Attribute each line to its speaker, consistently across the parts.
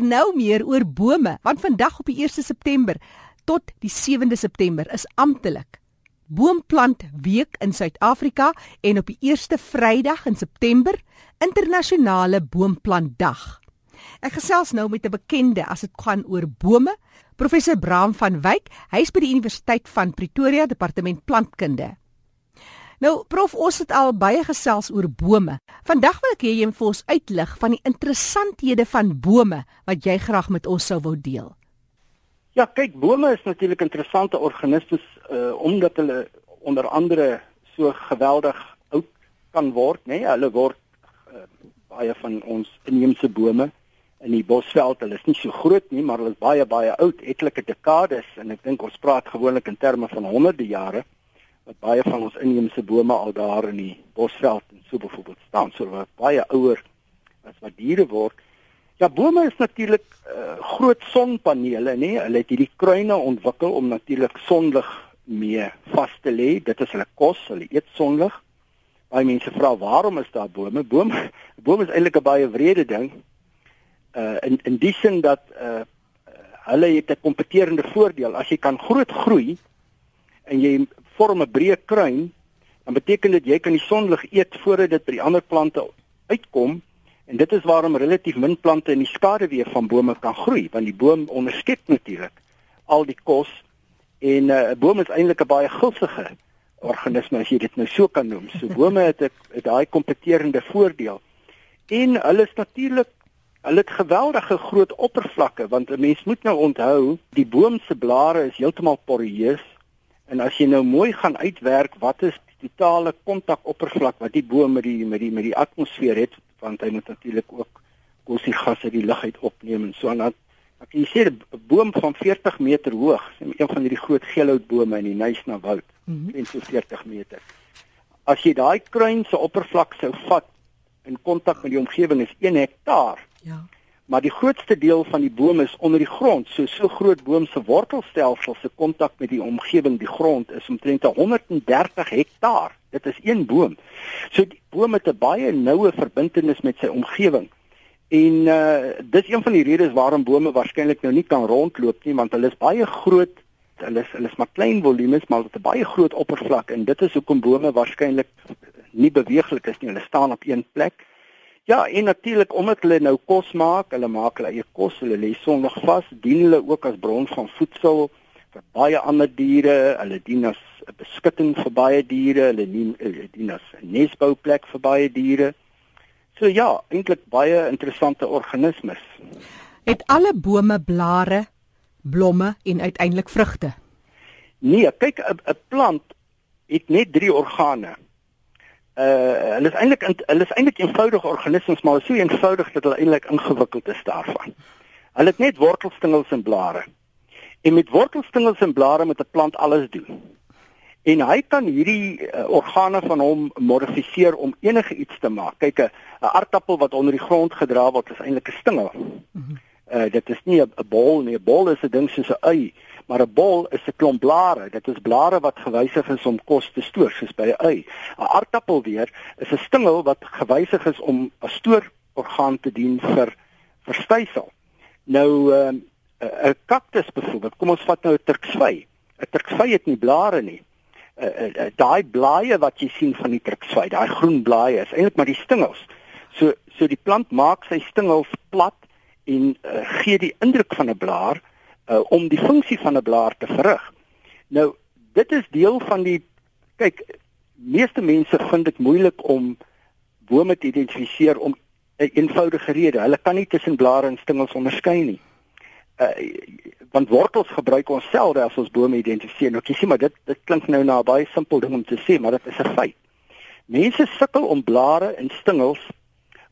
Speaker 1: Nou meer oor bome, want vandag op die 1 September tot die 7de September is amptelik Boomplant Week in Suid-Afrika en op die eerste Vrydag in September internasionale Boomplantdag. Ek gesels nou met 'n bekende as dit gaan oor bome, professor Bram van Wyk. Hy's by die Universiteit van Pretoria, departement plantkunde. Nou, prof, ons het al baie gesels oor bome. Vandag wil ek hê jy moet vir ons uitlig van die interessanthede van bome wat jy graag met ons sou wou deel.
Speaker 2: Ja, kyk, bome is natuurlik interessante organismes uh omdat hulle onder andere so geweldig oud kan word, nê? Nee? Hulle word uh, baie van ons inheemse bome in die bosveld, hulle is nie so groot nie, maar hulle is baie baie oud, etlike dekades en ek dink ons praat gewoonlik in terme van honderde jare wat baie van ons inheemse bome al daar in die bosveld en so byvoorbeeld staan, so wat baie ouer as wat diere word. Ja, bome is natuurlik uh, groot sonpanele, nê? Hulle het hierdie kruine ontwikkel om natuurlik sonlig mee vas te lê. Dit is hulle kos, hulle eet sonlig. Baie mense vra waarom is daar bome? Boom boom is eintlik 'n baie wrede ding. Uh in in die sin dat uh hulle het 'n kompeterende voordeel. As jy kan groot groei en jy vorm 'n breë kruin, dan beteken dit jy kan die sonlig eet voordat dit by die ander plante uitkom En dit is waarom relatief min plante in die skaduwee van bome kan groei, want die boom onderskep natuurlik al die kos en 'n uh, boom is eintlik 'n baie gulsige organisme as jy dit nou so kan noem. So bome het 'n daai kompeterende voordeel. En hulle is natuurlik hulle het geweldige groot oppervlakke want 'n mens moet nou onthou, die boom se blare is heeltemal poreus en as jy nou mooi gaan uitwerk wat is totale kontakoppervlak wat die boom met die met die met die atmosfeer het? Want hy moet natuurlik ook koolstofgas uit die lug uit opneem en so aan. Dan ek jy sê 'n boom van 40 meter hoog een van hierdie groot geelhoutbome in die Nysna woud mm -hmm. so 40 meter. As jy daai kruin se oppervlak sou vat in kontak met die omgewing is 1 hektaar ja maar die grootste deel van die boom is onder die grond. So so groot boom se wortelstelsel se kontak met die omgewing, die grond is omtrent 130 hektaar. Dit is een boom. So die boom het 'n baie noue verbintenis met sy omgewing. En uh dis een van die redes waarom bome waarskynlik nou nie kan rondloop nie, want hulle is baie groot. Hulle is hulle is maar klein volumes, maar hulle het 'n baie groot oppervlak en dit is hoekom bome waarskynlik nie beweeglik is nie. Hulle staan op een plek. Ja, en natuurlik omdat hulle nou kos maak, hulle maak hulle eie kos, hulle lê sonnig vas, dien hulle ook as bron van voedsel vir baie ander diere, hulle dien as 'n beskutting vir baie diere, hulle dien, hulle dien as 'n nesbouplek vir baie diere. So ja, eintlik baie interessante organismes.
Speaker 1: Het alle bome blare, blomme en uiteindelik vrugte?
Speaker 2: Nee, kyk 'n plant het net 3 organe uh hulle is eintlik hulle is eintlik eenvoudige organismes maar so eenvoudig dat hulle eintlik ingewikkeld is daarvan. Hulle het net wortelstingels en blare. En met wortelstingels en blare moet 'n plant alles doen. En hy kan hierdie uh, organe van hom modifiseer om enige iets te maak. Kyk 'n aardappel wat onder die grond gedra word is eintlik 'n stingel. Uh dit is nie 'n bol nie. 'n Bol is 'n ding soos 'n ui maar 'n bol is 'n klomp blare. Dit is blare wat gewysig is om kos te stoor, soos by 'n ui. 'n Aardappel weer is 'n stingel wat gewysig is om 'n stoororgaan te dien vir verstysel. Nou ehm, 'n uh, kaktus byvoorbeeld, kom ons vat nou 'n turksvy. 'n Turksvy het nie blare nie. Uh, uh, daai blaaie wat jy sien van die turksvy, daai groen blaaie is eintlik maar die stingels. So so die plant maak sy stingels plat en uh, gee die indruk van 'n blaar uh, om die funksie van 'n blaar te verrig. Nou, dit is deel van die kyk, meeste mense vind dit moeilik om bome te identifiseer om 'n eenvoudige rede. Hulle kan nie tussen blare en stingels onderskei nie. Uh want wortels gebruik ons selde as ons bome identifiseer. Nou, jy sien maar dit dit klink nou na 'n baie simpel ding om te sê, maar dit is 'n feit. Mense sukkel om blare en stingels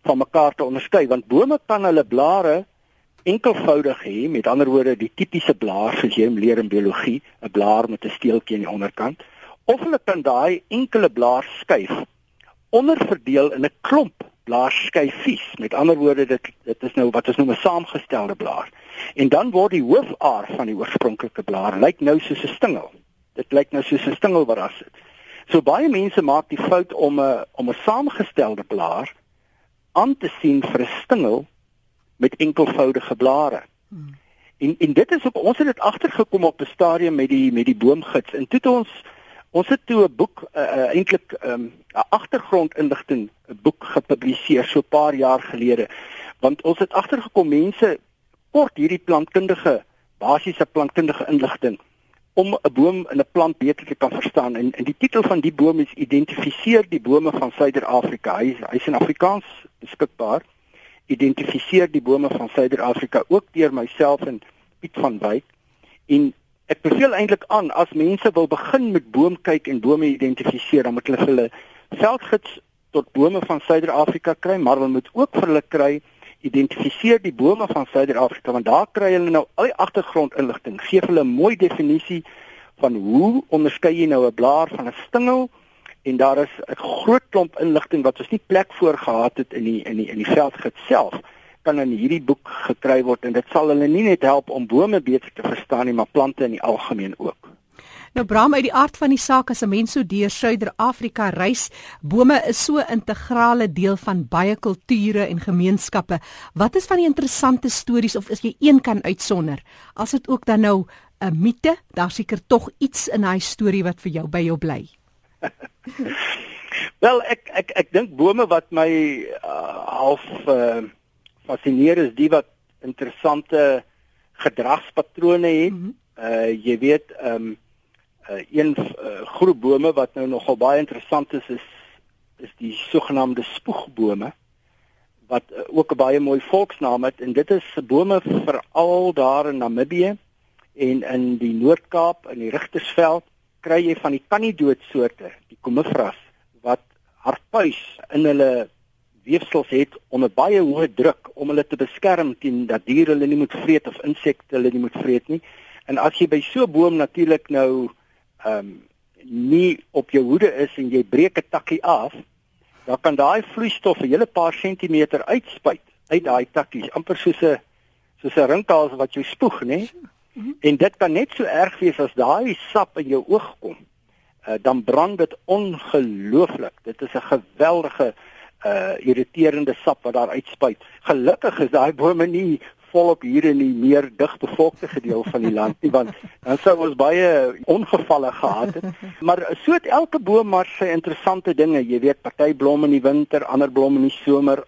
Speaker 2: van mekaar te onderskei want bome kan hulle blare enkelvoudig hê, met ander woorde die tipiese blaar soos jy leer in biologie, 'n blaar met 'n steeltjie aan die onderkant, of hulle kan daai enkele blaar skuif onderverdeel in 'n klomp blaarskyfies. Met ander woorde dit dit is nou wat ons noem 'n saamgestelde blaar. En dan word die hoofaar van die oorspronklike blaar lyk nou soos 'n stingel. Dit lyk nou soos 'n stingel wat daar sit. So baie mense maak die fout om 'n om 'n saamgestelde blaar aan te sien vir 'n stingel met enkelvoudige blare. Hmm. En en dit is ook ons het dit agtergekom op 'n stadium met die met die boomgids. En toe het ons ons het toe 'n boek uh, uh, eintlik 'n um, agtergrondinligting boek gepubliseer so 'n paar jaar gelede. Want ons het agtergekom mense kort hierdie plantkundige basiese plantkundige inligting om 'n boom en 'n plant beter te kan verstaan. En en die titel van die boom is identifiseer die bome van Suider-Afrika. Hy hy's in Afrikaans beskikbaar. Identifiseer die bome van Suider-Afrika ook deur myself en Piet van Wyk. En ek beveel eintlik aan as mense wil begin met boom kyk en bome identifiseer, dan moet hulle hulle veldgids tot bome van Suider-Afrika kry, maar hulle moet ook vir hulle kry identifiseer die bome van Suider-Afrika want daar kry hulle nou al die agtergrondinligting. Gee hulle 'n mooi definisie van hoe onderskei jy nou 'n blaar van 'n stingel en daar is 'n groot klomp inligting wat ons nie plek voor gehad het in die in die in die veldgids self kan in hierdie boek gekry word en dit sal hulle nie net help om bome beter te verstaan nie maar plante in die algemeen ook.
Speaker 1: Nou Bram uit die aard van die saak as 'n mens so deur Suider-Afrika reis, bome is so 'n integrale deel van baie kulture en gemeenskappe. Wat is van die interessante stories of is jy een kan uitsonder? As dit ook dan nou 'n mite, daar seker tog iets in daai storie wat vir jou by jou bly.
Speaker 2: Wel, ek ek ek dink bome wat my uh, half uh, fascineer is die wat interessante gedragspatrone het. Mm -hmm. Uh jy weet, ehm um, uh, een uh, groep bome wat nou nogal baie interessant is is is die sogenaamde spoegbome wat uh, ook 'n baie mooi volksnaam het en dit is bome veral daar in Namibië en in die Noord-Kaap in die Rigtersveld kry jy van die kannidoodsoorte die komifras wat hartpuis in hulle weefsels het onder baie hoë druk om hulle te beskerm teen dat diere hulle nie moet vreet of insekte hulle nie moet vreet nie. En as jy by so 'n boom natuurlik nou ehm um, nie op jou hoede is en jy breek 'n takkie af, dan kan daai vloeistof 'n hele paar sentimeter uitspuit uit daai takkies, amper soos 'n soos 'n rinkels wat jy spoeg, né? En dit kan net so erg wees as daai sap in jou oog kom. Uh, dan brand dit ongelooflik. Dit is 'n geweldige uh irriterende sap wat daar uitspuit. Gelukkig is daai bome nie volop hier in die meer digbevolkte gedeelte van die land nie want dan sou ons baie ongevalle gehad het. Maar so het elke boom maar sy interessante dinge. Jy weet, party blom in die winter, ander blom in die somer,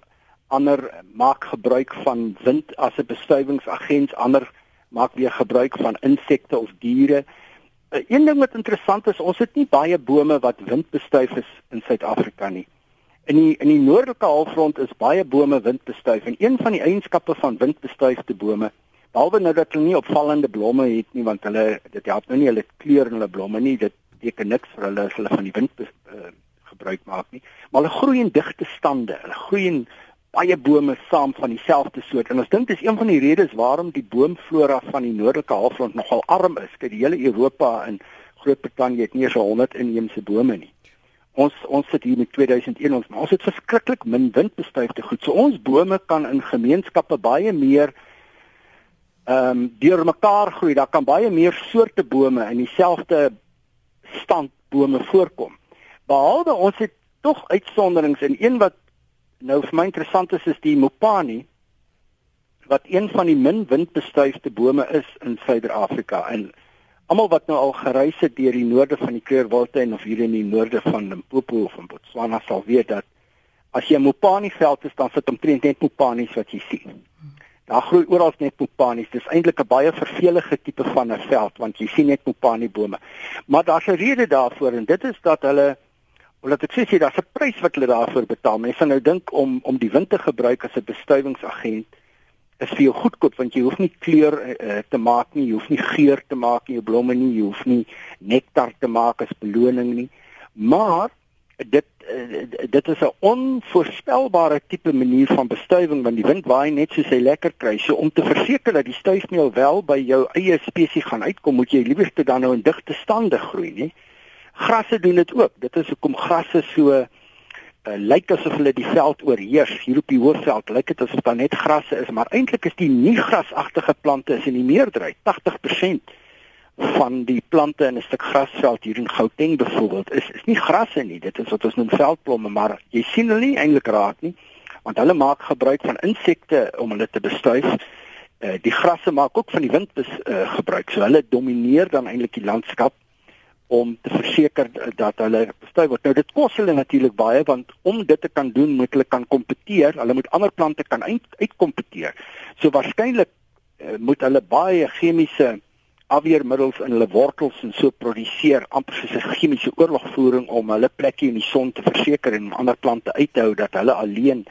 Speaker 2: ander maak gebruik van wind as 'n bestuivingsagent, ander maak weer gebruik van insekte of diere. Een ding wat interessant is, ons het nie baie bome wat windbestuif is in Suid-Afrika nie. In die in die noordelike halfrond is baie bome windbestuif en een van die eienskappe van windbestuifde bome, behalwe nou dat hulle nie opvallende blomme het nie want hulle dit help nou nie hulle kleur en hulle blomme nie, dit beteken niks vir hulle as hulle van die wind uh, gebruik maak nie, maar hulle groei in digte stande. Hulle groei in baie bome saam van dieselfde soort en ons dink dis een van die redes waarom die boomflora van die noordelike halfrond nogal arm is. Kyk, die hele Europa en Groot-Brittanje het nie eens 100 inheemse bome nie ons ons sit hier met 2001 ons maar ons het verskriklik min windbestuifde goed. So ons bome kan in gemeenskappe baie meer ehm um, deur mekaar groei. Daar kan baie meer soorte bome in dieselfde stand bome voorkom. Behalwe ons het tog uitsonderings en een wat nou vir my interessant is is die mopani wat een van die min windbestuifde bome is in Suider-Afrika en Almal wat nou al gereis het deur die noorde van die Kleurwoudtuin of hier in die noorde van Limpopo of van Botswana sal weet dat as jy 'n Mopani veld is, dan sit omtrent net Mopanis wat jy sien. Daar groei oral net Mopanis. Dis eintlik 'n baie vervelige tipe van 'n veld want jy sien net Mopani bome. Maar daar's 'n rede daarvoor en dit is dat hulle omdat ek sê daar's 'n prys wat hulle daarvoor betaal. Mense nou dink om om die wind te gebruik as 'n bestuivingsagent is vir jou goedkoop want jy hoef nie kleur uh, te maak nie, jy hoef nie geur te maak in jou blomme nie, jy hoef nie nektar te maak as beloning nie. Maar dit uh, dit is 'n onvoorspelbare tipe manier van bestuiving want die wind waai net soos hy lekker kry. So om te verseker dat die stuifmeel wel by jou eie spesies gaan uitkom, moet jy liewer te dan nou in digte stande groei, nie? Grasse doen dit ook. Dit is hoekom grasse so uh, lyk asof hulle die veld oorheers hier op die hoofveld lyk dit asof daar net grasse is maar eintlik is die nie grasagtige plante is in die meerderheid 80% van die plante in 'n stuk grasveld hier in Gauteng byvoorbeeld is is nie grasse nie dit is wat ons noem veldblomme maar jy sien hulle nie eintlik raak nie want hulle maak gebruik van insekte om hulle te bestuif. Uh, die grasse maak ook van die wind bes, uh, gebruik. So hulle domineer dan eintlik die landskap om te verseker dat hulle bestuif word. Nou dit kos hulle natuurlik baie want om dit te kan doen moet hulle kan kompeteer. Hulle moet ander plante kan uitkompeteer. Uit so waarskynlik uh, moet hulle baie chemiese afweermiddels in hulle wortels en so produseer amper soos 'n chemiese oorlogvoering om hulle plekkie in die son te verseker en ander plante uit te hou dat hulle alleen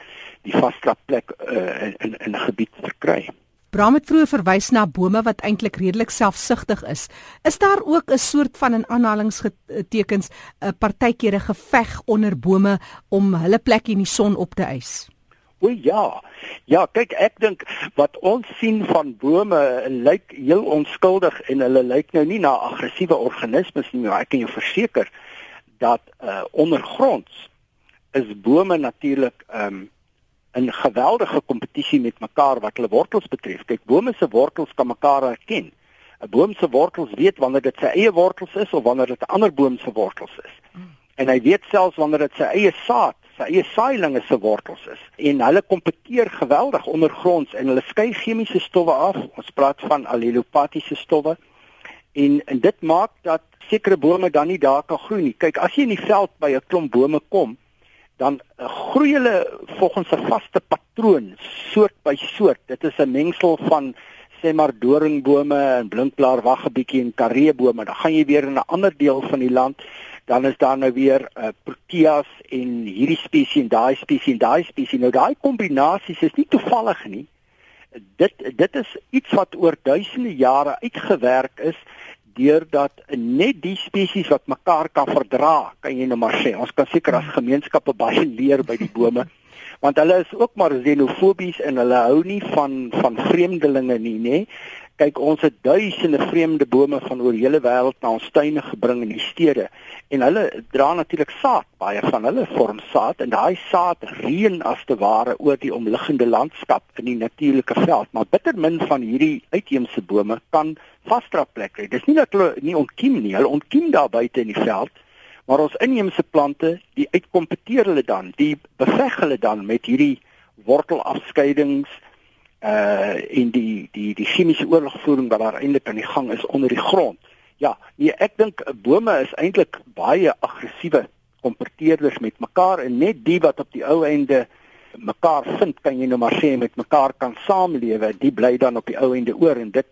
Speaker 2: die vasplek uh, in in 'n gebied verkry.
Speaker 1: Bram het vroeër verwys na bome wat eintlik redelik selfsugtig is. Is daar ook 'n soort van in aanhalingstekens 'n partykeer geveg onder bome om hulle plekkie in die son op te eis?
Speaker 2: O ja. Ja, kyk ek dink wat ons sien van bome lyk heel onskuldig en hulle lyk nou nie na aggressiewe organismes nie, maar ek kan jou verseker dat uh ondergronds is bome natuurlik um in geweldige kompetisie met mekaar wat hulle wortels betref. Kyk, bome se wortels kan mekaar herken. 'n Boom se wortels weet wanneer dit sy eie wortels is of wanneer dit 'n ander boom se wortels is. Hmm. En hy weet selfs wanneer dit sy eie saad sy eie saailinge se wortels is en hulle kompeteer geweldig ondergronds en hulle skei chemiese stowwe af. Ons praat van allelopatiese stowwe. En en dit maak dat sekere bome dan nie daar kan groei nie. Kyk, as jy in die veld by 'n klomp bome kom, dan groei hulle volgens 'n vaste patroon, soort by soort. Dit is 'n mengsel van sê maar doringbome en blinkblaar waggebietjie en kareebome. Dan gaan jy weer in 'n ander deel van die land dan is daar nou weer uh, proteas en hierdie spesies en daai spesies en daai spesies. Nou daai kombinasies is nie toevallig nie. Dit dit is iets wat oor duisende jare uitgewerk is deurdat net die spesies wat mekaar kan verdra, kan jy nou maar sê. Ons kan seker as gemeenskappe baie leer by die bome want hulle is ook maar xenofobies en hulle hou nie van van vreemdelinge nie, nê? Kyk ons het duisende vreemde bome van oor die hele wêreld na ons tuine gebring in die stede en hulle dra natuurlik saad baie van hulle vorm saad en daai saad reën as te ware oor die omliggende landskap in die natuurlike veld maar bitter min van hierdie uitheemse bome kan vasdra plek hê dis nie dat hulle nie ontkiem nie hulle ontkiem daar buite in die veld maar ons inheemse plante die uitkompeteer hulle dan die beveg hulle dan met hierdie wortelafskeidings uh in die die die chemiese oorlogvoering wat daar eintlik aan die gang is onder die grond. Ja, nee, ek dink bome is eintlik baie aggressiewe kompeteerders met mekaar en net die wat op die ou einde mekaar vind, kan jy nou maar sê met mekaar kan saamlewe, die bly dan op die ou einde oor en dit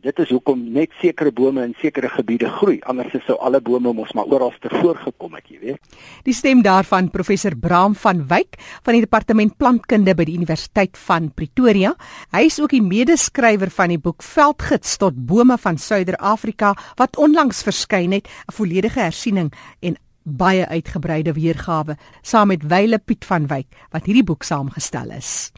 Speaker 2: dit is hoekom net sekere bome in sekere gebiede groei. Anders sou alle bome mos maar oral te voorgekom het, jy weet.
Speaker 1: Die stem daarvan professor Braam van Wyk van die departement plantkunde by die Universiteit van Pretoria. Hy is ook die medeskrywer van die boek Veldgids tot bome van Suider-Afrika wat onlangs verskyn het, 'n volledige hersiening en baie uitgebreide weergawe saam met Wyle Piet van Wyk wat hierdie boek saamgestel is.